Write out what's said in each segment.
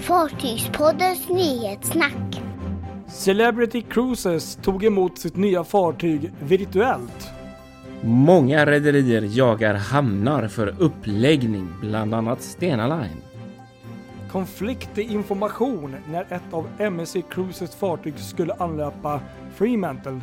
Fartygspoddens nyhetssnack. Celebrity Cruises tog emot sitt nya fartyg virtuellt. Många rederier jagar hamnar för uppläggning, bland annat Stena Line. Konflikt i information när ett av MSC Cruises fartyg skulle anlöpa Fremantle.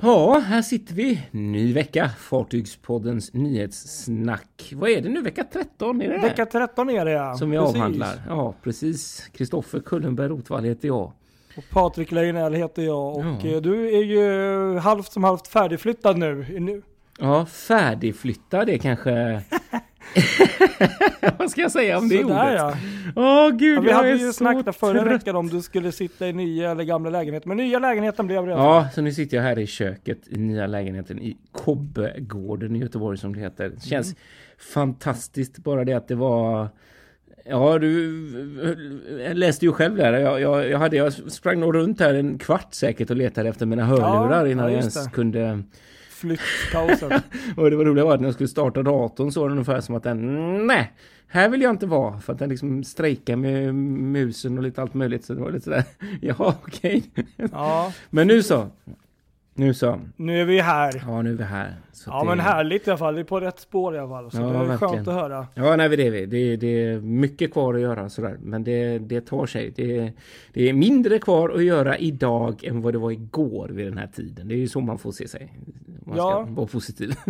Ja, här sitter vi. Ny vecka. Fartygspoddens nyhetssnack. Vad är det nu? Vecka 13? Är det Vecka 13 är det ja. Som vi Precis. avhandlar. Ja, precis. Kristoffer Kullenberg Rotvall heter jag. Och Patrik Lejonell heter jag och Ja. eh, du är ju halvt som halvt färdigflyttad nu. nu. Ja, färdigflyttad är kanske... Vad ska jag säga om det Sådär ordet? ja. Åh gud, ja. Vi jag hade är ju snackat förra trött. veckan om du skulle sitta i nya eller gamla lägenheten. Men nya lägenheten blev det. Ja, så nu sitter jag här i köket i nya lägenheten i Kobbegården i Göteborg som det heter. Det känns fantastiskt bara det att det var Ja, du läste ju själv där. Jag, jag, jag, hade, jag sprang nog runt här en kvart säkert och letade efter mina hörlurar Ja, innan ja, jag ens det. kunde... Flyttkaoset. Och det var roliga var att när jag skulle starta datorn så var det ungefär som att den... Nej! Här vill jag inte vara. För att den liksom strejkar med musen och lite allt möjligt. Så det var lite sådär... Ja, okej. ja, Men nu så. Nu så. nu är vi här. Ja, nu är vi här. Så Ja det- men härligt i alla fall, vi är på rätt spår i alla fall. Så Ja, det är verkligen. skönt att höra. Ja, nej, det är vi. Det, det är mycket kvar att göra sådär. Men det, det tar sig. Det, det är mindre kvar att göra idag än vad det var igår vid den här tiden. Det är ju så man får se sig. Man ska Ja. vara positiv.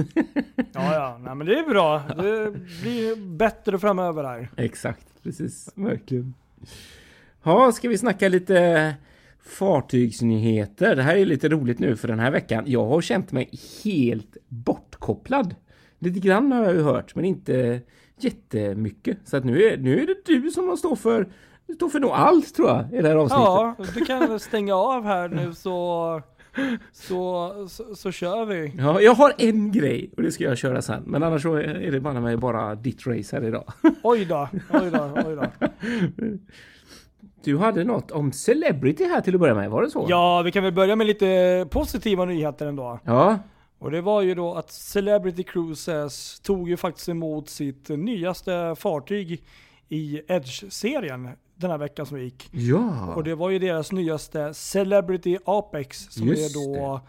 Ja ja, nej men det är bra. Det blir bättre framöver här. Exakt, precis. Verkligen. Ja, ska vi snacka lite fartygsnyheter? Det här är lite roligt nu för den här veckan. Jag har känt mig helt bortkopplad. Lite grann har jag ju hört, men inte jättemycket. Så att nu är, nu är det du som står för, står för nog allt tror jag i det här avsnittet. Ja, du kan stänga av här nu så, så, så, så kör vi. Ja, jag har en grej och det ska jag köra sen. Men annars så är det bara bara ditt race här idag. Oj då, oj då, oj då. Du hade något om Celebrity här till att börja med, var det så? Ja, vi kan väl börja med lite positiva nyheter ändå. Ja, Och det var ju då att Celebrity Cruises tog ju faktiskt emot sitt nyaste fartyg i Edge-serien den här veckan som gick. ja. Och det var ju deras nyaste Celebrity Apex som Just är då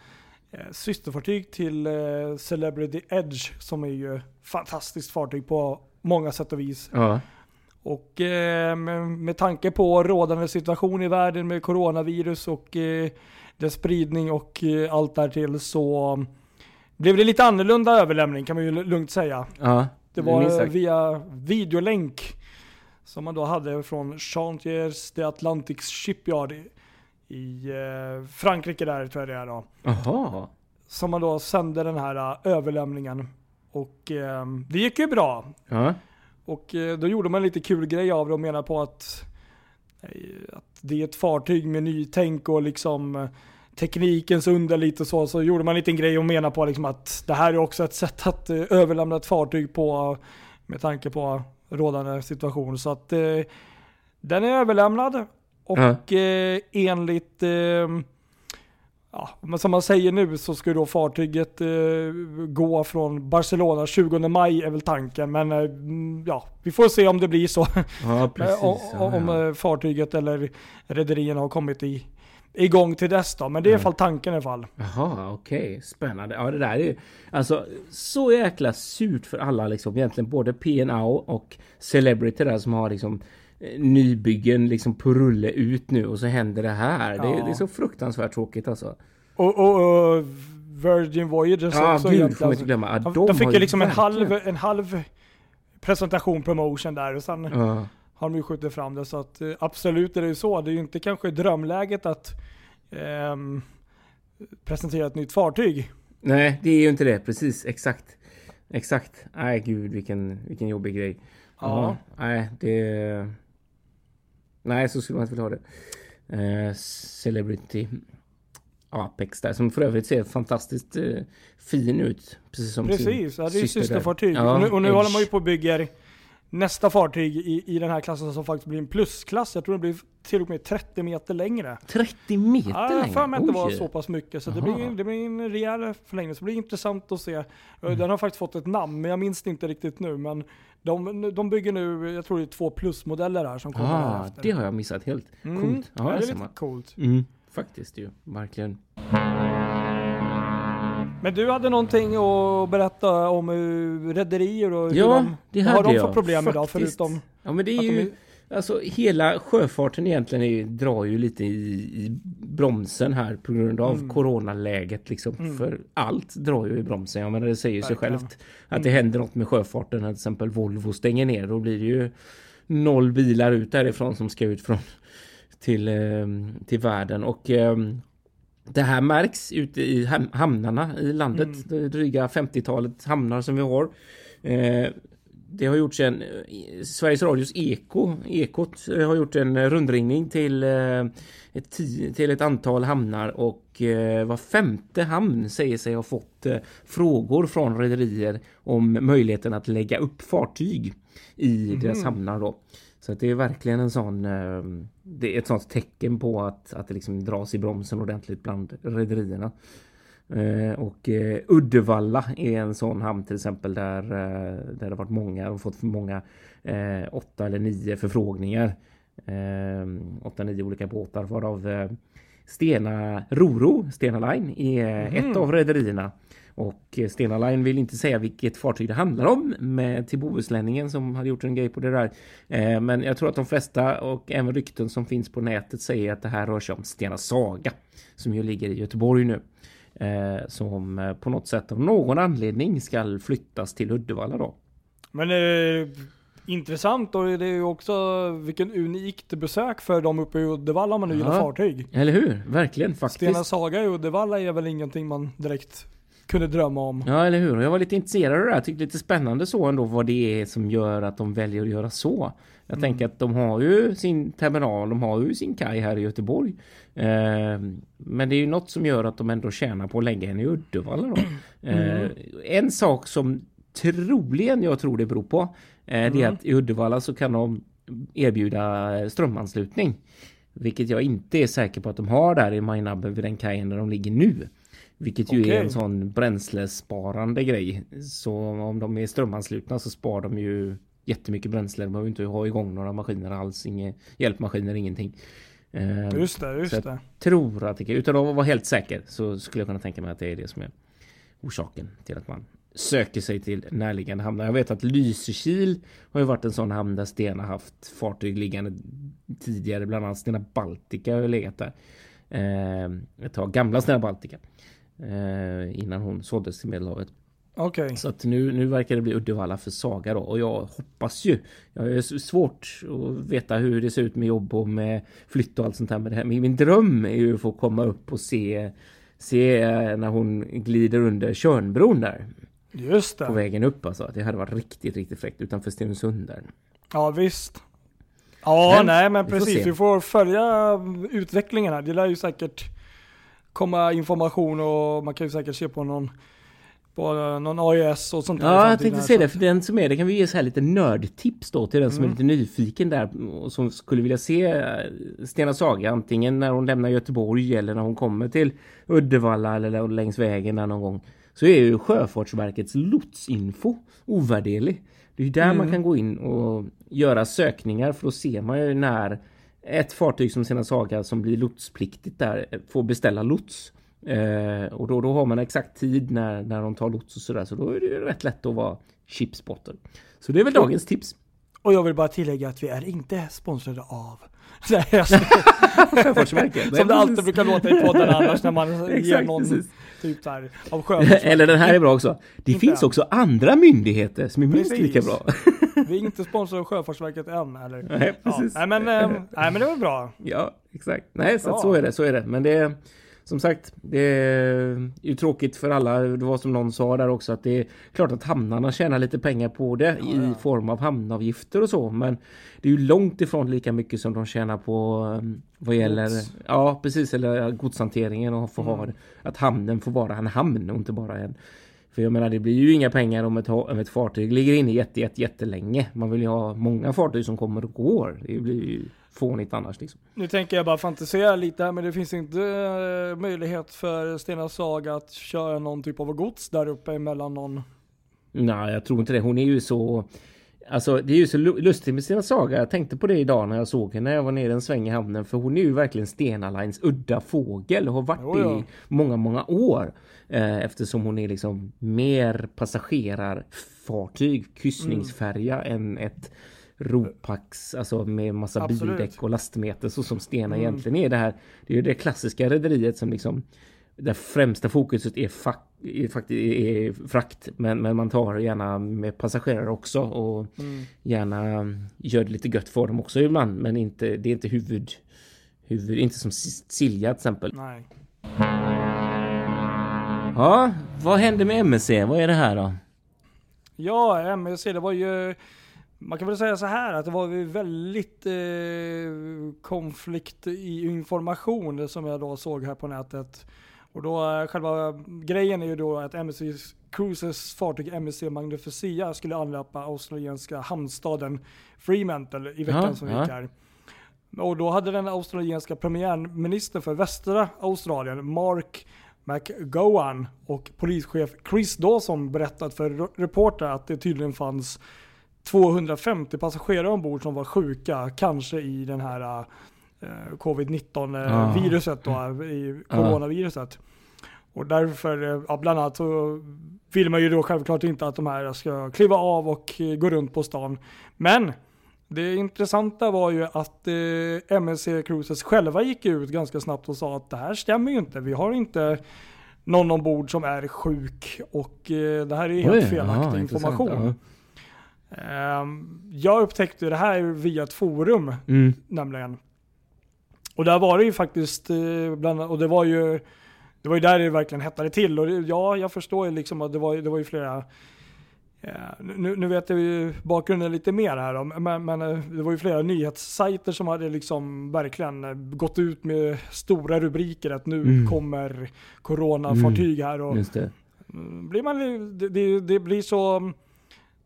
eh, systerfartyg till eh, Celebrity Edge som är ju fantastiskt fartyg på många sätt och vis. ja. Och eh, med, med tanke på rådande situation i världen med coronavirus och eh, dess spridning och eh, allt därtill så blev det lite annorlunda överlämning kan man ju lugnt säga. Ja, Det var via videolänk som man då hade från Chantiers de Atlantics Shipyard i, i Frankrike där tror jag det är då. Jaha. Som man då sände den här överlämningen. Och det gick ju bra. Ja. Och eh, då gjorde man lite kul grej av det och menar på att, eh, att det är ett fartyg med nytänk och liksom eh, teknikens under lite så. Så gjorde man en liten grej och menar på liksom att det här är också ett sätt att överlämna ett fartyg på med tanke på rådande situation. Så att eh, den är överlämnad och eh, enligt eh, Ja, men som man säger nu så ska då fartyget eh, gå från Barcelona 20 maj är väl tanken. Men eh, mm, ja, vi får se om det blir så. Ja, precis. Eh, Ja, om ja. eh, fartyget eller rederierna har kommit i, igång till dess då. Men det är i alla fall tanken i alla fall. Jaha, okej. Spännande. Ja, det där är ju alltså så jäkla surt för alla liksom. Egentligen både P&O och Celebrity där som har liksom nybyggen liksom på rulle ut nu och så händer det här. Det, Ja. det är så fruktansvärt tråkigt alltså. Och, och, och Virgin Voyagers Ja, också gud får man inte glömma. Ja, de, de fick ju liksom en halv, en halv presentation promotion där och sen Ja. har de ju skjutit fram det. Så att eh, absolut är det ju så. Det är ju inte kanske drömläget att ehm, presentera ett nytt fartyg. Nej, det är ju inte det. Precis, exakt. Exakt. Nej, gud vilken, vilken jobbig grej. Ja. Nej, det... Nej, så skulle man inte vilja ha det. Eh, Celebrity Apex där, som för övrigt ser fantastiskt eh, fin ut. Precis som Precis, sin ja, det är systerfartyg. Ja, och nu, och nu håller man ju på och bygger nästa fartyg i, i den här klassen som faktiskt blir en plusklass. Jag tror det blir till och med 30 meter längre. 30 meter Ja, jag har längre? för mig att det var så pass mycket. Så det Aha. blir, det blir en rejäl förlängning. Så det blir intressant att se. Mm. Den har faktiskt fått ett namn, men jag minns det inte riktigt nu. Men de, de bygger nu, jag tror det är två plusmodeller här som kommer Ah, det har jag missat helt. Mm. Coolt. Ja, Ja, det är lite man. coolt. Mm, faktiskt ju, verkligen. Men du hade någonting att berätta om uh, rederier och hur Ja, de, det vad har hade de jag. för problem idag faktiskt. förutom Ja men det är ju... är- Alltså hela sjöfarten egentligen är, drar ju lite i, i bromsen här på grund av Mm. coronaläget liksom. Mm. För allt drar ju i bromsen. Jag menar det säger sig Verkligen. självt. Att det händer något med sjöfarten. När till exempel Volvo stänger ner. Då blir det ju noll bilar ut därifrån som ska ut från till, eh, till världen. Och eh, det här märks ute i ham- hamnarna i landet. Mm. Det dryga 50-talet hamnar som vi har. Eh, det har gjorts en Sveriges Radios Eko Ekot eh, har gjort en rundringning till eh, ett, ti- till ett antal hamnar och eh, var femte hamn säger sig ha fått frågor från rederier om möjligheten att lägga upp fartyg i deras hamnar då. Så det är verkligen en sån eh, Det är ett sånt tecken på att, att det liksom dras i bromsen ordentligt bland rederierna. Eh, och eh, Uddevalla är en sån hamn till exempel där, där det har varit många, har fått många åtta eller nio förfrågningar. Åtta, nio olika båtar varav Stena Roro, Stena Line, är ett av rederierna. Och eh, Stena Line vill inte säga vilket fartyg det handlar om med till Bohuslänningen som hade gjort en grej på det där. Eh, men jag tror att de flesta och även rykten som finns på nätet säger att det här rör sig om Stena Saga som ju ligger i Göteborg nu. Eh, som på något sätt av någon anledning ska flyttas till Uddevalla då. Men eh, intressant och det är ju också vilken unikt besök för dem uppe i Uddevalla om man nu gillar Ja. fartyg. Eller hur? Verkligen faktiskt. Stena Saga i Uddevalla är väl ingenting man direkt kunde drömma om. Ja, eller hur? Jag var lite intresserad av det här. Tyckte lite spännande så ändå vad det är som gör att de väljer att göra så. Jag Mm. tänker att de har ju sin terminal, de har ju sin kaj här i Göteborg. Eh, men det är ju något som gör att de ändå tjänar på att lägga en i Uddevalla då. Mm. Eh, en sak som troligen jag tror det beror på. Eh, Det är Mm. att i Uddevalla så kan de erbjuda strömanslutning. Vilket jag inte är säker på att de har där i Majnabbe vid den kajen där de ligger nu. Vilket ju Okej. är en sån bränslesparande grej. Så om de är strömanslutna så spar de ju jättemycket bränsle. De behöver inte ha igång några maskiner alls. Inga hjälpmaskiner, ingenting. Eh, Just det, just det. tror att det utan att vara helt säker så skulle jag kunna tänka mig att det är det som är orsaken till att man söker sig till närliggande hamnar. Jag vet att Lysekil har ju varit en sån hamn där Stena haft fartyg liggande tidigare, bland annat Stena Baltica har ju legat där. Eh, ett tag, gamla Stena Baltica. Eh, innan hon såldes till Medelhavet. Okej. Så att nu, nu verkar det bli Uddevalla för Saga då och jag hoppas ju. Jag är svårt att veta hur det ser ut med jobb och med flytt och allt sånt här med det här. Men min dröm är ju att få komma upp och se Se eh, när hon glider under Tjörnbron där Just på det. vägen upp alltså. Det hade varit riktigt, riktigt fräckt utanför Stenungsund där. Ja visst. Ja, Men, nej men vi får precis. se. Vi får följa utvecklingen här. Det lär ju säkert komma information och man kan ju säkert se på någon på någon AIS och sånt där Ja, jag tänkte säga det. För den som är det kan vi ge så här lite nördtips då till den som är Mm. lite nyfiken där och som skulle vilja se eh, Stena Saga antingen när hon lämnar Göteborg eller när hon kommer till Uddevalla eller längs vägen där någon gång. Så är ju Sjöfartsverkets lotsinfo ovärderlig. Det är ju där Mm. man kan gå in och göra sökningar för då ser man ju när ett fartyg som Stena Saga som blir lotspliktigt där eh, får beställa lots. Eh, och då, då har man exakt tid när, när de tar lots och sådär. Så då är det ju rätt lätt att vara chipspotter. Så det är väl dagens tips. Och jag vill bara tillägga att vi är inte sponsrade av Nej. Som det alltid brukar låta i podden annars när man ger någon precis. Typ där av. Eller den här är bra också. Det Inte finns än. också andra myndigheter som är minst Precis. lika bra. Vi är inte sponsrade av Sjöfartsverket än eller? Nej, Ja, precis. nej, men, eh, nej men det var bra. Ja, exakt. Nej, så, så är det, så är det. Men det är som sagt, det är ju tråkigt för alla. Det var som någon sa där också att det är klart att hamnarna tjänar lite pengar på det i form av hamnavgifter och så. Men det är ju långt ifrån lika mycket som de tjänar på um, vad gäller Gods. ja, precis eller godshanteringen och få ha Mm. att hamnen får vara en hamn och inte bara en För jag menar det blir ju inga pengar om ett, om ett fartyg ligger inne jätte, jätte, jättelänge. Man vill ju ha många fartyg som kommer och går. Det blir ju fånigt annars liksom. Nu tänker jag bara fantisera lite här men det finns inte eh, möjlighet för Stena Saga att köra någon typ av gods där uppe emellan någon Nej, jag tror inte det. Hon är ju så... Alltså det är ju så lustigt med Stena Saga. Jag tänkte på det idag när jag såg henne när jag var nere en sväng i hamnen. För hon är ju verkligen Stena Lines udda fågel och har varit Jo, ja. i många, många år. Eh, eftersom hon är liksom mer passagerarfartyg, kryssningsfärja än ett Ropax, alltså med massa Absolut. bildäck och lastmeter så som Stena Mm. egentligen är det här. Det är ju det klassiska rederiet som liksom där främsta fokuset är, fack, är frakt. Men, men man tar gärna med passagerare också och Mm. gärna gör det lite gött för dem också ibland. Men inte, det är inte huvud, huvud inte som Silja till exempel. Nej. Ja, vad hände med MSC? Vad är det här då? Ja, MSC det var ju man kan väl säga så här att det var väldigt eh, konflikt i information som jag då såg här på nätet. Och då eh, själva grejen är ju då att MSC Cruises fartyg MSC Magnificia skulle anlöpa australienska hamnstaden Fremantle i veckan Ja, som gick här. Och då hade den australienska premiärministern för västra Australien, Mark McGowan och polischef Chris Dawson berättat för re- reportrar att det tydligen fanns 250 passagerare ombord som var sjuka, kanske i den här eh, covid-19 Ah. eh, viruset då, i coronaviruset. Och därför, eh, ja, bland annat så vill man ju då självklart inte att de här ska kliva av och eh, gå runt på stan. Men det intressanta var ju att eh, MSC Cruises själva gick ut ganska snabbt och sa att det här stämmer ju inte. Vi har inte någon ombord som är sjuk och eh, det här är helt Oj, felaktig ja, intressant, information. Ehm, jag upptäckte det här via ett forum ja. Mm. nämligen. Och där var det ju faktiskt, eh, bland, och det var ju det var ju där det verkligen hettade till. Och det, ja, jag förstår ju liksom att det var, det var ju flera eh, nu, nu vet jag ju bakgrunden lite mer här då, men, men eh, det var ju flera nyhetssajter som hade liksom verkligen gått ut med stora rubriker att nu Mm. kommer coronafartyg här och det. Mm, blir man, det, det, det blir så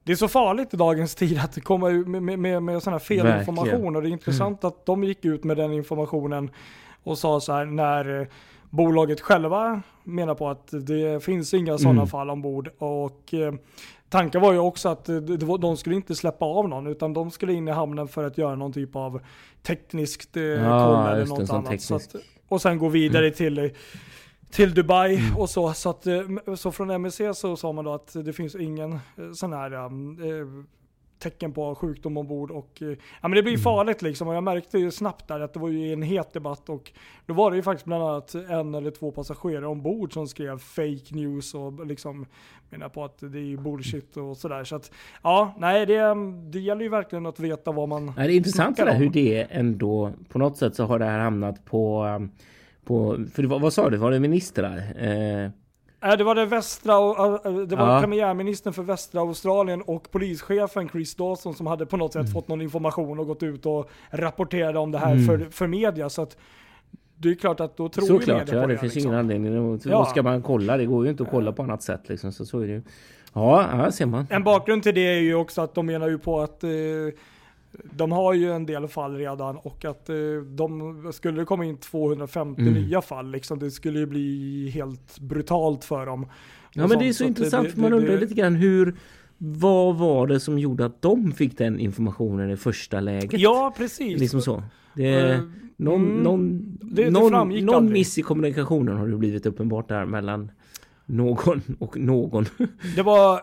det är så farligt i dagens tid att komma med, med, med, med sån här felinformation och det är intressant att de gick ut med den informationen och sa så här när eh, bolaget själva menar på att det finns inga sådana Mm. fall ombord. Och eh, tanken var ju också att eh, de skulle inte släppa av någon utan de skulle in i hamnen för att göra någon typ av tekniskt eh, Ja, koll eller något annat. Att, och sen gå vidare till eh, till Dubai och så. Så, att, eh, så från MSC så sa man då att det finns ingen eh, sån här eh, tecken på sjukdom ombord och ja men det blir farligt liksom. Och jag märkte ju snabbt där att det var ju en het debatt och då var det ju faktiskt bland annat en eller två passagerare ombord som skrev fake news och liksom menar på att det är bullshit och sådär. Så att ja nej det, det gäller ju verkligen att veta vad man Ja, det är intressant det där, hur det ändå. På något sätt så har det här hamnat på um, på, för var, vad sa du, var det ministrar? Eh, Nej, det var det västra, det var Ja. premiärministern för västra Australien och polischefen Chris Dawson som hade på något sätt Mm. fått någon information och gått ut och rapporterade om det här Mm. för, för media. Så att det är klart att då tror Såklart, media ja, på det det. finns liksom. ingen anledning. att- Ja. Ska man kolla? Det går ju inte att kolla på annat sätt liksom, så, så är det ju. Ja, ja, ser man. En bakgrund till det är ju också att de menar ju på att eh, de har ju en del fall redan och att eh, de skulle det komma in 250 Mm. nya fall liksom, det skulle ju bli helt brutalt för dem. Ja men det är så att intressant det- för man det- undrar det- lite grann hur vad var det som gjorde att de fick den informationen i första läget? Ja, precis. Liksom så. Det, Eh, någon mm, någon, det- det någon, någon miss i kommunikationen har det blivit uppenbart där mellan någon och någon. Det var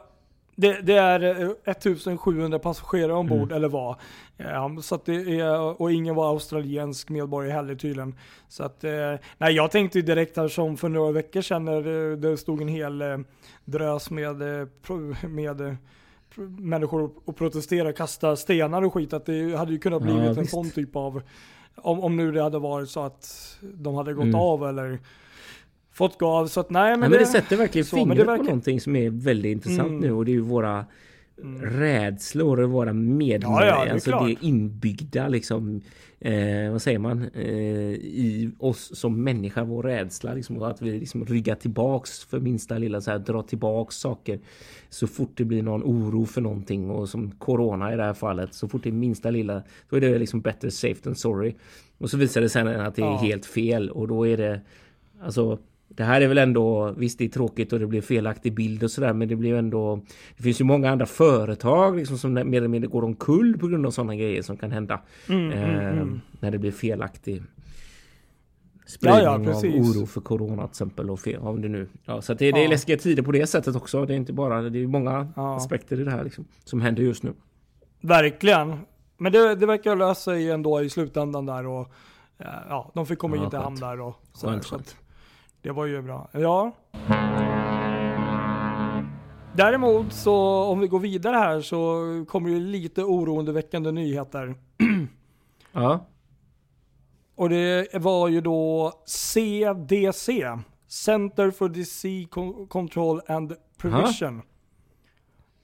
det, det är eh, 1700 passagerare ombord, Mm. eller var. Ja, så att det är, och ingen var australiensk medborgare heller tydligen. Så att, eh, nej jag tänkte direkt här som för några veckor sedan när eh, det stod en hel eh, drös med, eh, med eh, människor och protestera, kasta stenar och skit. Att det hade ju kunnat Ja, blivit en visst. sån typ av, om, om nu det hade varit så att de hade gått Mm. av eller fått gå av. Så att nej men, Men, men det sätter verkligen så, det fingret på verkar- någonting som är väldigt intressant Mm. nu och det är ju våra rädslor och våra medlemmar. Ja, ja, det alltså det inbyggda liksom, eh, vad säger man, eh, i oss som människa, vår rädsla. Liksom, att vi liksom ryggar tillbaks för minsta lilla, så här, drar tillbaks saker så fort det blir någon oro för någonting och som corona i det här fallet, så fort det är minsta lilla, då är det liksom better safe than sorry. Och så visar det sig att det är Ja. helt fel och då är det Alltså det här är väl ändå, visst det är tråkigt och det blir felaktig bild och sådär men det blir ändå Det finns ju många andra företag liksom som mer eller mindre går omkull på grund av sådana grejer som kan hända. Mm, eh, När det blir felaktig spridning Ja, ja, av oro för corona till exempel och fel, om det nu. Ja, så det, det är Ja. läskiga tider på det sättet också. Det är inte bara, det är många Ja. aspekter i det här liksom, som händer just nu. Verkligen. Men det, det verkar lösa sig ändå i slutändan där och eh, ja, de fick komma Ja, till skönt. hamn där och sådär, Skönt, så skönt. Det var ju bra. Ja. Däremot så om vi går vidare här så kommer det lite oroandeväckande nyheter. Ja, Och det var ju då CDC, Center for Disease Con- Control and Prevention.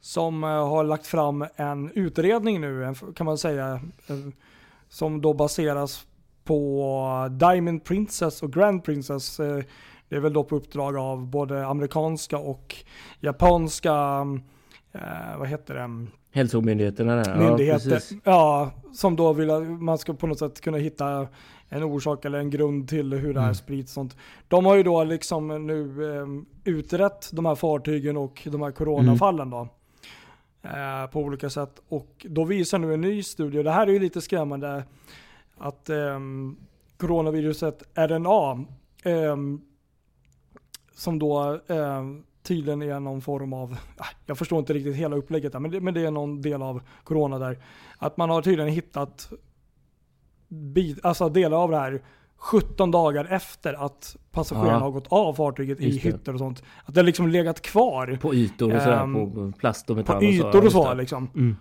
Som eh, har lagt fram en utredning nu, kan man säga, eh, som då baseras på Diamond Princess och Grand Princess. eh, Det är väl då på uppdrag av både amerikanska och japanska, eh, vad heter det? hälsomyndigheterna där. myndigheter. Ja, Ja, precis. som då vill att man ska på något sätt kunna hitta en orsak eller en grund till hur det här Mm. sprids. Sånt. De har ju då liksom nu eh, utrett de här fartygen och de här coronafallen då. Eh, på olika sätt. Och då visar nu en ny studie, och det här är ju lite skrämmande, att eh, coronaviruset RNA, eh, som då eh, tydligen är någon form av, ah, jag förstår inte riktigt hela upplägget där, men det, men det är någon del av corona där. Att man har tydligen hittat bit, alltså delar av det här 17 dagar efter att passagerarna Ja. har gått av fartyget i hytter och sånt. Att det har liksom legat kvar På ytor och sådär, Ehm, på plast och på metall ytor och så det. liksom. Mm.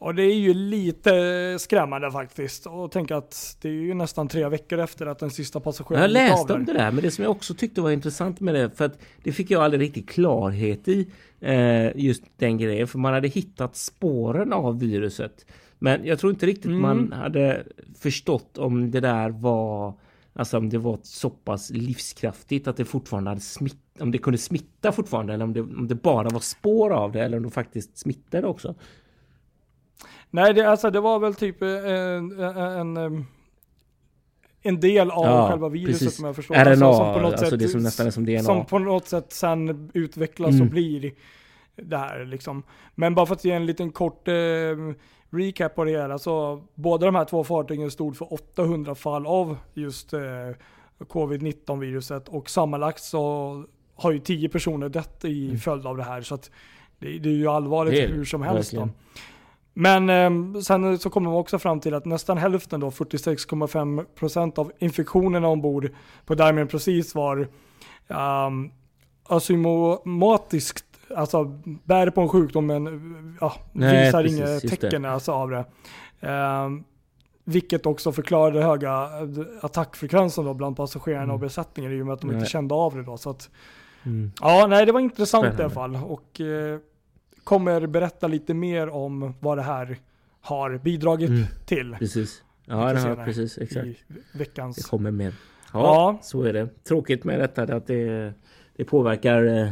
Och det är ju lite skrämmande faktiskt. Och tänka att det är ju nästan tre veckor efter att den sista passageraren Jag läste om det där, men det som jag också tyckte var intressant med det, för att det fick jag aldrig riktigt klarhet i, eh, just den grejen, för man hade hittat spåren av viruset. Men jag tror inte riktigt Mm. man hade förstått om det där var, alltså om det var så pass livskraftigt att det fortfarande hade smitt, om det kunde smitta fortfarande, eller om det, om det bara var spår av det, eller om det faktiskt smittade också. Nej, det, alltså, det var väl typ en, en, en, en del av Ja, själva viruset precis. som jag förstår. RNA, Alltså, som på något alltså sätt, det som nästan är som DNA. Som på något sätt sen utvecklas Mm. och blir det här liksom. Men bara för att ge en liten kort eh, recap på det hela. Så båda de här två fartygen stod för 800 fall av just eh, covid-19 viruset och sammanlagt så har ju 10 personer dött i följd av det här. Så att det, det är ju allvarligt Mm. Hur som helst. Då. Men eh, sen så kommer de också fram till att nästan hälften då, 46,5% av infektionerna ombord på Diamond precis var um, asymptomatiskt, alltså bär på en sjukdom men ja, Nej, visar precis, inga tecken alltså av det. Ehm, vilket också förklarar den höga eh, attackfrekvensen då bland passagerarna och besättningen i och med att de inte Mm. Nej. kände av det då. Så att, Mm. ja, nej det var intressant i alla Spännande. fall. Och eh, kommer berätta lite mer om vad det här har bidragit Mm. till Precis. Ja, det har, precis. Exakt. i Det veckans... kommer med. Ja, Ja. så är det. Tråkigt med detta att det, det påverkar eh,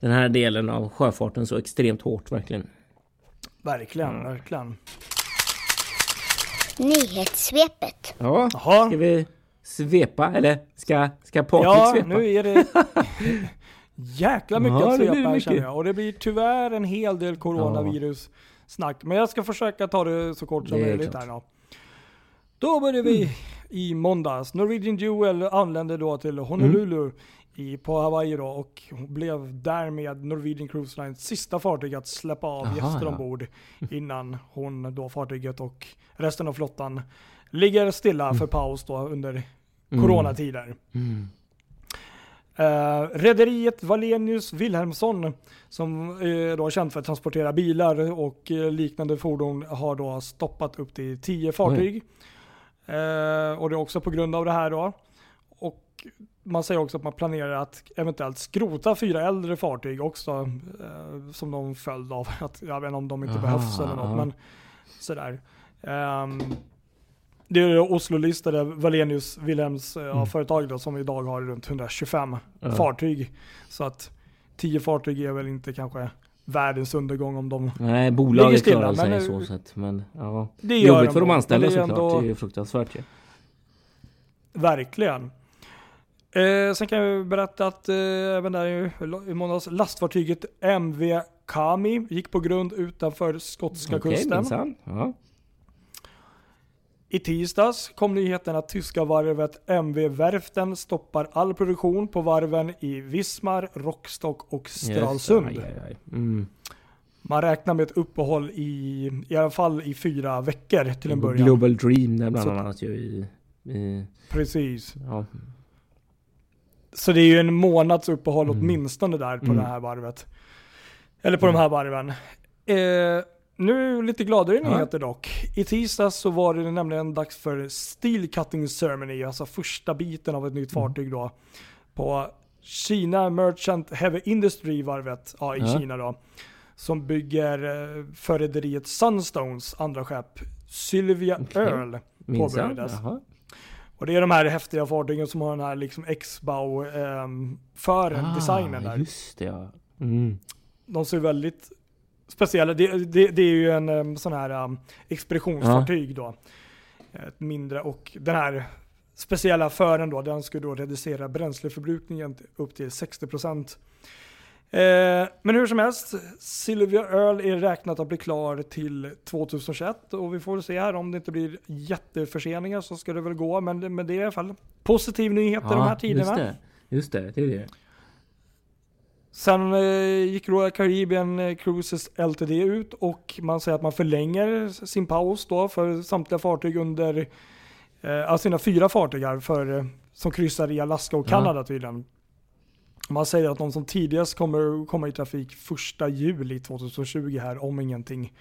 den här delen av sjöfarten så extremt hårt verkligen. Verkligen, Mm. verkligen. Nyhetssvepet. Ja, Jaha. ska vi svepa eller ska, ska Patrik Ja, svepa? nu är det jäkla mycket Ja, att svepa här känner jag. Och det blir tyvärr en hel del coronavirus snack. Men jag ska försöka ta det så kort som möjligt här då. Då börjar vi i måndags. Norwegian Jewel anlände då till Honolulu i, på Hawaii då och blev därmed Norwegian Cruise Lines sista fartyg att släppa av Aha, gäster ja. ombord innan hon då fartyget och resten av flottan ligger stilla för paus då under coronatider. Mm. Uh, Rederiet Wallenius Wilhelmsson, som är då känt för att transportera bilar och eh, liknande fordon, har då stoppat upp till 10 fartyg. Eh, och det är också på grund av det här då. Och man säger också att man planerar att eventuellt skrota fyra äldre fartyg också eh, som någon följd av att, jag vet inte om de inte Aha, behövs eller något, men sådär. Ehm, det är Oslo-listade Wallenius Wilhelms eh, Mm. företag då, som idag har runt 125 Ja. fartyg. Så att 10 fartyg är väl inte kanske världens undergång om de... Nej, bolaget klarar sig men, så sett. Men ja. Det gör Jobbigt för de anställda är såklart. ändå- Det är fruktansvärt ju. Verkligen. Eh, sen kan jag berätta att eh, även där i, i måndags lastfartyget MV Kami gick på grund utanför skotska Okej, kusten. minsann. Ja. I tisdags kom nyheten att tyska varvet MV Werften stoppar all produktion på varven i Vismar, Rockstock och Stralsund. Yes, aj, aj, aj. Mm. Man räknar med ett uppehåll i, i alla fall i fyra veckor till en början. Global Dream där bland Så- annat ju i... i Precis. ja. Så det är ju en månads uppehåll Mm. åtminstone där på Mm. det här varvet. Eller på de här varven. Eh, nu lite gladare Ja. nyheter dock. I tisdags så var det nämligen dags för Steel Cutting Ceremony, alltså första biten av ett nytt Mm. fartyg då. På Kina Merchant Heavy Industry varvet, ja, i Ja. Kina då. Som bygger eh, för rederiet Sunstones andra skepp, Sylvia Okej. Earl. Påbörjades. Och det är de här häftiga fartygen som har den här liksom X-bow ehm, för designen där. Ah, Just det ja. Mm. De ser väldigt speciella det, det, det är ju en um, sån här um, expeditionsfartyg då. Ett mindre och den här speciella fören då, den skulle då reducera bränsleförbrukningen upp till 60%. Eh, men hur som helst, Sylvia Earl är räknat att bli klar till 2021 och vi får se här om det inte blir jätteförseningar så ska det väl gå. Men, men det är i alla fall positiv nyhet i de här tiderna. Just det. Just det, det är det. Sen eh, gick Royal Caribbean eh, Cruises LTD ut och man säger att man förlänger sin paus då för samtliga fartyg under, eh, alltså sina fyra fartyg här för, eh, som kryssar i Alaska och Ja. Kanada tydligen. Man säger att de som tidigast kommer komma i trafik första juli 2020 här om ingenting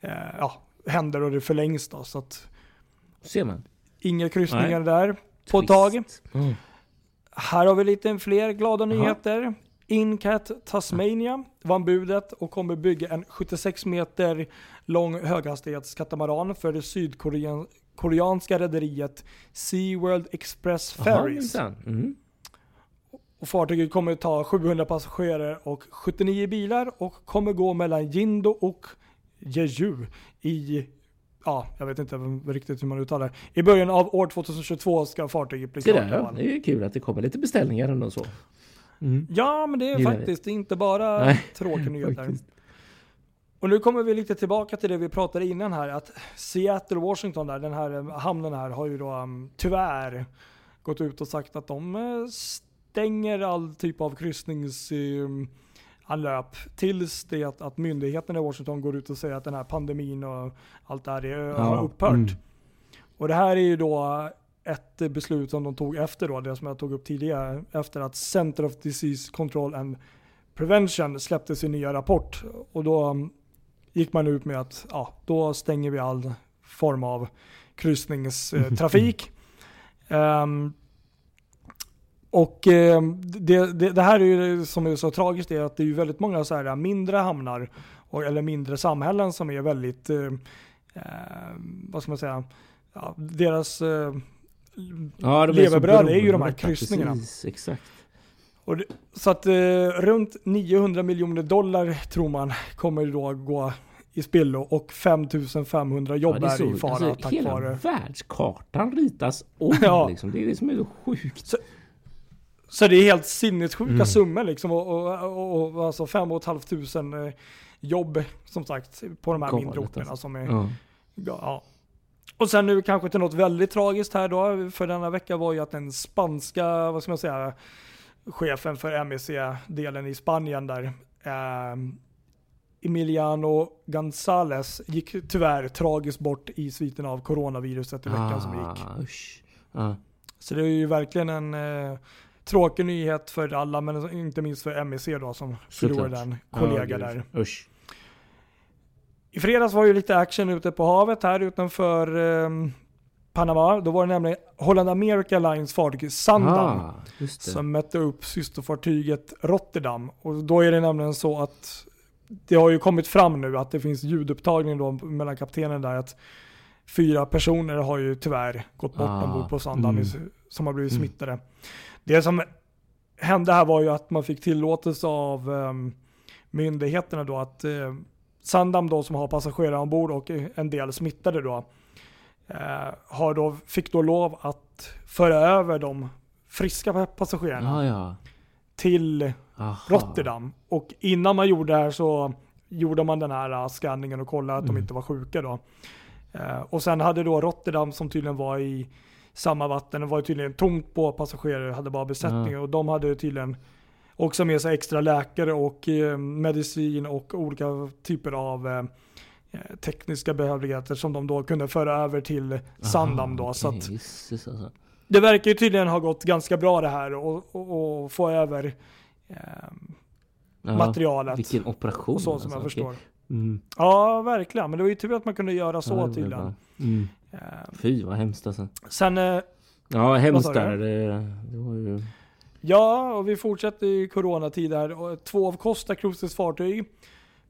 eh, ja, händer och det förlängs då. Så att Ser man. inga kryssningar Nej. där på ett tag. Mm. Här har vi lite fler glada Jaha. nyheter. Incat Tasmania vann budet och kommer bygga en 76 meter lång höghastighetskatamaran för det sydkoreanska rederiet SeaWorld Express Ferries. minsann. Mm. Och fartyget kommer ta 700 passagerare och 79 bilar och kommer gå mellan Jindo och Jeju i, ja, jag vet inte riktigt hur man uttalar det. I början av år 2022 ska fartyget bli klart. fall. det är ju kul att det kommer lite beställningar ändå så. Mm. Ja, men det är Gillar faktiskt inte bara Nej, tråkiga nyheter. Och nu kommer vi lite tillbaka till det vi pratade innan här. Att Seattle, Washington, där, den här eh, hamnen här har ju då um, tyvärr gått ut och sagt att de eh, stänger all typ av kryssningsanlöp tills det att, att myndigheterna i Washington går ut och säger att den här pandemin och allt det här är, har upphört. mm. Och det här är ju då ett beslut som de tog efter då, det som jag tog upp tidigare, efter att Center of Disease Control and Prevention släppte sin nya rapport. Och då um, gick man ut med att ja, då stänger vi all form av kryssningstrafik. Ehm, och ehm, det, det, det här är ju som är så tragiskt är att det är ju väldigt många så här mindre hamnar och, eller mindre samhällen som är väldigt, eh, eh, vad ska man säga, ja, deras eh, Ja, är så levebröd är ju de här kryssningarna. Precis, exakt. Och det, så att eh, runt 900 miljoner dollar tror man kommer då gå i spillo och 5500 jobb Ja, är är, så, i fara alltså, tack hela vare. världskartan ritas om Ja. liksom. Det är det som är så sjukt. Så det är helt sinnessjuka Mm. summor liksom. Och, och, och, och alltså 5 500 eh, jobb som sagt på de här Galet, mindre orterna alltså. som är. Ja, ja. Och sen nu kanske till något väldigt tragiskt här då, för denna vecka var ju att den spanska, vad ska man säga, chefen för MEC-delen i Spanien där, eh, Emiliano González gick tyvärr tragiskt bort i sviten av coronaviruset i veckan som gick. Ah. Ja. Så det är ju verkligen en eh, tråkig nyhet för alla, men inte minst för MEC då som förlorade en kollega gud. där. Usch. I fredags var ju lite action ute på havet här utanför ehm, Panama. Då var det nämligen Holland America Lines fartyg Sandam Ah, som mötte upp systerfartyget Rotterdam. Och då är det nämligen så att det har ju kommit fram nu att det finns ljudupptagning då mellan kaptenen där att fyra personer har ju tyvärr gått bort Ah, ombord på Sandam mm. som har blivit Mm. smittade. Det som hände här var ju att man fick tillåtelse av um, myndigheterna då att eh, Sandam då som har passagerare ombord och en del smittade då eh, har då, fick då lov att föra över de friska passagerarna Ja, ja. till Aha. Rotterdam. Och innan man gjorde det här så gjorde man den här uh, scanningen och kollade att de Mm. inte var sjuka då. Eh, och sen hade då Rotterdam som tydligen var i samma vatten, det var tydligen tomt på passagerare, hade bara besättning och de hade tydligen också med sig extra läkare och eh, medicin och olika typer av eh, tekniska behövligheter som de då kunde föra över till Sandam då. Så att alltså. det verkar ju tydligen ha gått ganska bra det här och, och, och få över eh, Ja, materialet. Vilken operation. Så som alltså, jag förstår. Mm. Ja, verkligen. Men det var ju tur att man kunde göra så Ja, tydligen. Mm. Eh, Fy vad hemskt alltså. sen, eh, Ja, hemskt där. Det, det var ju... ja, och vi fortsätter i coronatid här. Och Två av Costa Cruises fartyg,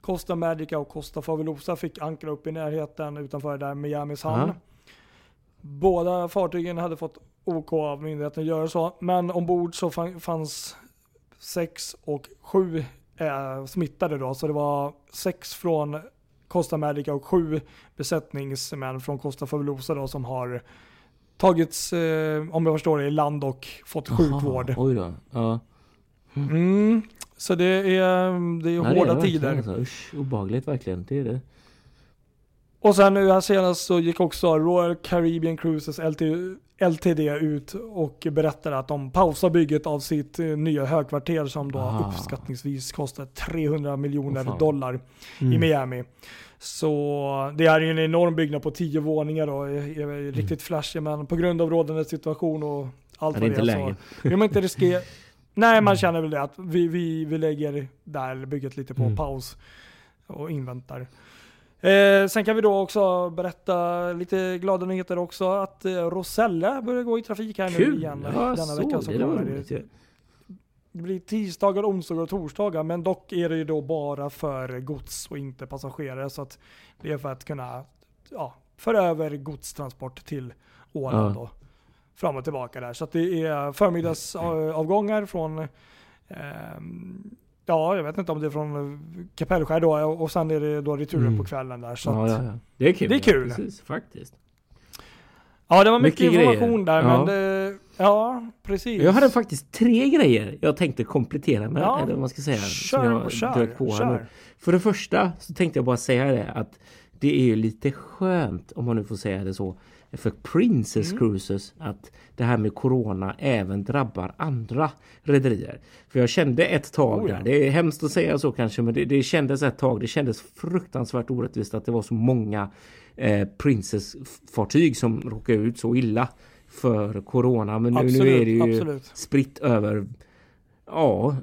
Costa Magica och Costa Favelosa fick ankra upp i närheten utanför där Miamis hamn. Aha. Båda fartygen hade fått OK av myndigheten att göra så, men ombord så fan- fanns sex och sju eh, smittade då, så det var sex från Costa Magica och sju besättningsmän från Costa Favelosa då som har tagits, eh, om jag förstår det, i land och fått sjukvård. Aha, oj då. Ja. Mm, så det är, det är det hårda verkligen, tider. Alltså. Usch, obehagligt verkligen. Det är det. Och sen nu här senast så gick också Royal Caribbean Cruises LT, LTD ut och berättade att de pausar bygget av sitt eh, nya högkvarter som då Ah. uppskattningsvis kostar 300 miljoner fan. dollar i Mm. Miami. Så det är ju en enorm byggnad på 10 våningar då, är, är Mm. riktigt flashig men på grund av rådande situation och allt det är vad det är läge. så vill man inte riskera. Nej man känner väl det att vi, vi, vi lägger där bygget lite på Mm. paus och inväntar. Eh, sen kan vi då också berätta lite glada nyheter också att eh, Rosella börjar gå i trafik här nu Kul! igen Ja, denna så vecka som det. Kommer. roligt ju. Det blir tisdagar, onsdagar och torsdagar men dock är det ju då bara för gods och inte passagerare så att det är för att kunna ja, föra över godstransport till Åland Ja. då. Fram och tillbaka där. Så att det är förmiddagsavgångar från ehm, Ja, jag vet inte om det är från eh, Kapellskär då och sen är det då returen Mm. på kvällen där. Så Ja, ja, ja. Det är kul. Det är kul. Ja, precis, faktiskt. ja, det var mycket, Mycket information grejer. där Ja. men det, ja, precis. Jag hade faktiskt tre grejer jag tänkte komplettera med. Eller vad man ska säga. Kör, jag kör, på kör. För det första så tänkte jag bara säga det att det är ju lite skönt om man nu får säga det så för Princess Mm. Cruises att det här med Corona även drabbar andra rederier. För jag kände ett tag Oh ja. där, det är hemskt att säga så kanske men det, det kändes ett tag, det kändes fruktansvärt orättvist att det var så många eh, Princess fartyg som råkade ut så illa för Corona. Men nu, nu är det ju absolut. spritt över Ja,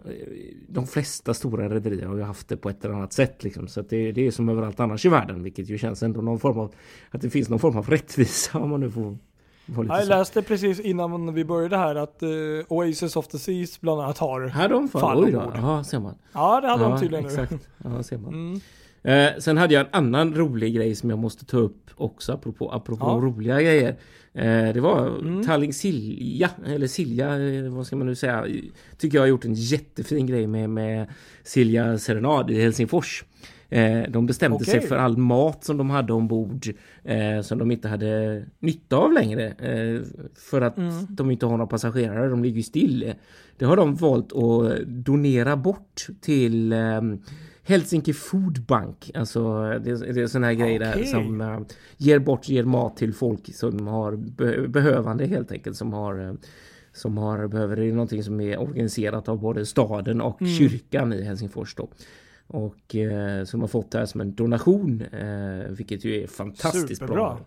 de flesta stora rederier har ju haft det på ett eller annat sätt liksom. Så det, det är som överallt annars i världen, vilket ju känns ändå någon form av att det finns någon form av rättvisa om man nu får vara lite Jag läste precis innan vi började här att eh, Oasis of the Seas bland annat har. Här de fan, Fall oj då, ombord. ja ser man. Ja, det hade ja, de tydligen nu. exakt. Ja, ser man. Mm. Eh, sen hade jag en annan rolig grej som jag måste ta upp också apropå, apropå Ja. roliga grejer. Eh, det var Mm. Tallink Silja, eller Silja, eh, vad ska man nu säga? Tycker jag har gjort en jättefin grej med, med Silja Serenad i Helsingfors. Eh, de bestämde Okej. sig för all mat som de hade ombord eh, som de inte hade nytta av längre. Eh, för att Mm. de inte har några passagerare, de ligger still. Det har de valt att donera bort till eh, Helsinki Food Bank. Alltså det, det är sådana här grejer där som eh, ger bort, ger mat till folk som har be, behövande helt enkelt. Som har eh, som har, behöver, det är någonting som är organiserat av både staden och Mm. kyrkan i Helsingfors då. Och eh, som har fått det här som en donation, eh, vilket ju är fantastiskt Superbra. bra.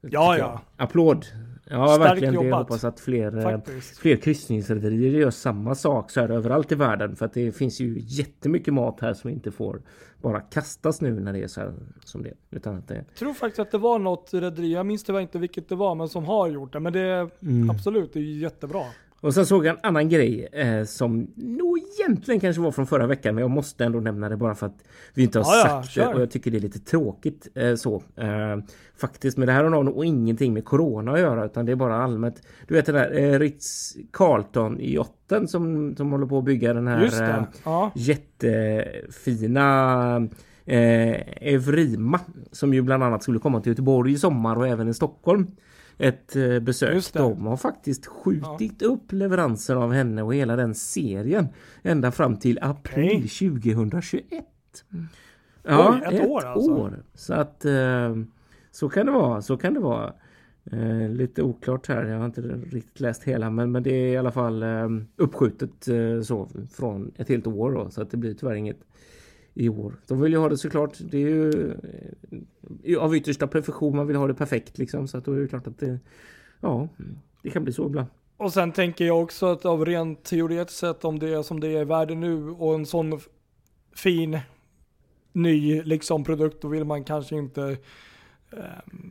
Ja, ja. Applåd Ja, Starkt verkligen. Det jag jobbat. hoppas att fler, eh, Faktiskt. fler kryssningsrederier gör samma sak så här överallt i världen. För att det finns ju jättemycket mat här som inte får bara kastas nu när det är så här som det. Utan att det... Jag tror faktiskt att det var något rederi, jag minns tyvärr inte vilket det var, men som har gjort det. Men det är Mm. absolut, det är jättebra. Och sen såg jag en annan grej eh, som nog egentligen kanske var från förra veckan men jag måste ändå nämna det bara för att vi inte har Ja, ja, sagt det kör. och jag tycker det är lite tråkigt eh, så. Eh, faktiskt men det här har nog ingenting med Corona att göra utan det är bara allmänt. Du vet den där eh, Ritz Carlton yachten som, som håller på att bygga den här eh, det. Ja. jättefina eh, Evrima som ju bland annat skulle komma till Göteborg i sommar och även i Stockholm. Ett eh, besök. De har faktiskt skjutit upp leveranser av henne och hela den serien ända fram till april 2021. Ja, Oj, ett år alltså. år. Så att eh, så kan det vara. Så kan det vara. Eh, lite oklart här. Jag har inte riktigt läst hela men, men det är i alla fall eh, uppskjutet eh, så från ett helt år då, så att det blir tyvärr inget i år. De vill ju ha det såklart. Det är ju eh, av yttersta perfektion, Man vill ha det perfekt liksom så att då är det klart att det ja, det kan bli så ibland. Och sen tänker jag också att av rent teoretiskt sett om det är som det är i världen nu och en sån fin ny liksom produkt då vill man kanske inte eh,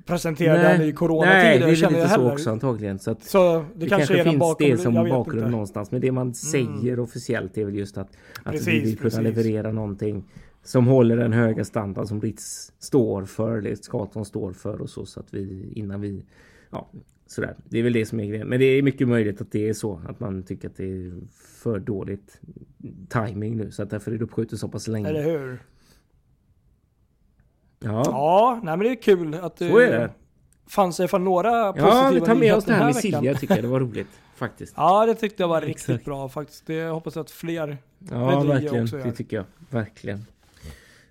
presentera den i nej, coronatider det är lite så heller. också antagligen. Så Så det, det, kanske, den finns bakom, det som bakgrund inte. Mm. någonstans. Men det man säger officiellt är väl just att, att vi Precis, vill kunna precis. leverera någonting som håller den höga standard som Ritz står för, Ritz Carlton står för och så. Så att vi innan vi, ja sådär. Det är väl det som är grejen. Men det är mycket möjligt att det är så att man tycker att det är för dåligt timing nu. Så att därför är det uppskjutet så pass länge. Eller hur? Ja. Ja, nej men det är kul att det Så är det. fanns i alla fall några positiva Ja, vi tar med oss det nyheter här med. Silja tycker jag. Det var roligt faktiskt. Ja, det tyckte jag var riktigt Exakt. bra faktiskt. Det hoppas jag att fler Ja, verkligen. också gör. Det tycker jag. Verkligen.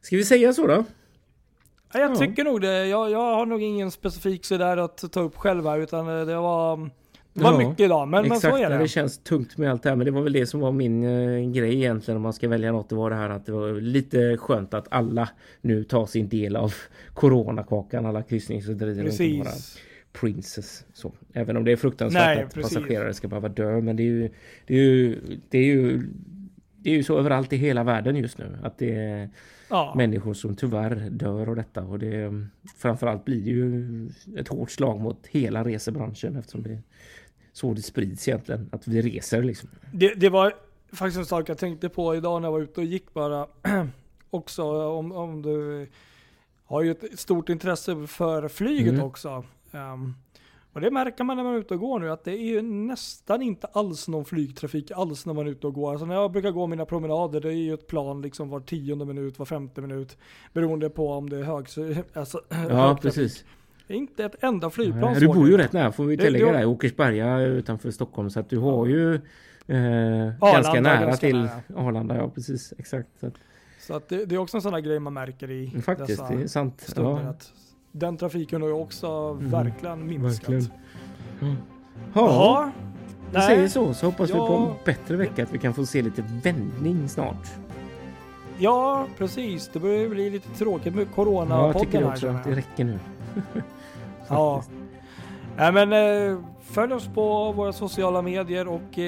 Ska vi säga så då? Ja, jag Ja. tycker nog det. Jag, jag har nog ingen specifik sådär att ta upp själv här, utan eh, det var, det var Ja, mycket idag. Men, men Exakt, så är det. det. känns tungt med allt det här. Men det var väl det som var min eh, grej egentligen om man ska välja något. Det var det här att det var lite skönt att alla nu tar sin del av coronakakan. Alla kryssningsrederier. och inte bara. Princess. Så. Även om det är fruktansvärt Nej, att precis. passagerare ska behöva dö. Men det är ju det är ju, det är ju det är ju så överallt i hela världen just nu. Att det är Ja. människor som tyvärr dör av detta. Och det, framförallt blir det ju ett hårt slag mot hela resebranschen eftersom det så det sprids egentligen. Att vi reser liksom. Det, det var faktiskt en sak jag tänkte på idag när jag var ute och gick bara. också om, om du har ju ett stort intresse för flyget Mm. också. Ehm, och det märker man när man är ute och går nu att det är ju nästan inte alls någon flygtrafik alls när man är ute och går. Alltså när jag brukar gå mina promenader det är ju ett plan liksom var tionde minut, var femte minut. Beroende på om det är hög, alltså, Ja, högtrafik. precis. Inte ett enda flygplan Du bor ju rätt nära får vi Det- tillägga det-. Åkersberga utanför Stockholm. Så att du har ju eh, ganska nära ganska till nära. Arlanda. Ja, precis. Exakt. Så att, Så att det, det är också en sån här grej man märker i faktiskt, dessa det är sant. stunder. Ja. Att den trafiken har ju också verkligen minskat. verkligen. Ja, Jaha. vi säger så. Så hoppas vi på Ja. en bättre vecka. Att vi kan få se lite vändning snart. Ja, precis. Det börjar bli lite tråkigt med Ja, corona jag tycker här, också. Att det räcker nu. Ja. Nej, men eh, följ oss på våra sociala medier och eh,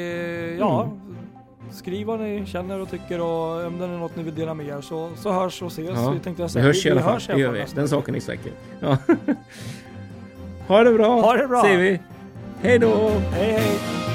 ja, Mm. skriv vad ni känner och tycker och om det är något ni vill dela med er så, så hörs och ses. Ja, Vi tänkte jag Vi säga. hörs i alla fall. hörs Det gör vi. Den saken är säker. Ja. Ha det bra! Ha det bra. Säger vi. Hej då! Hej hej!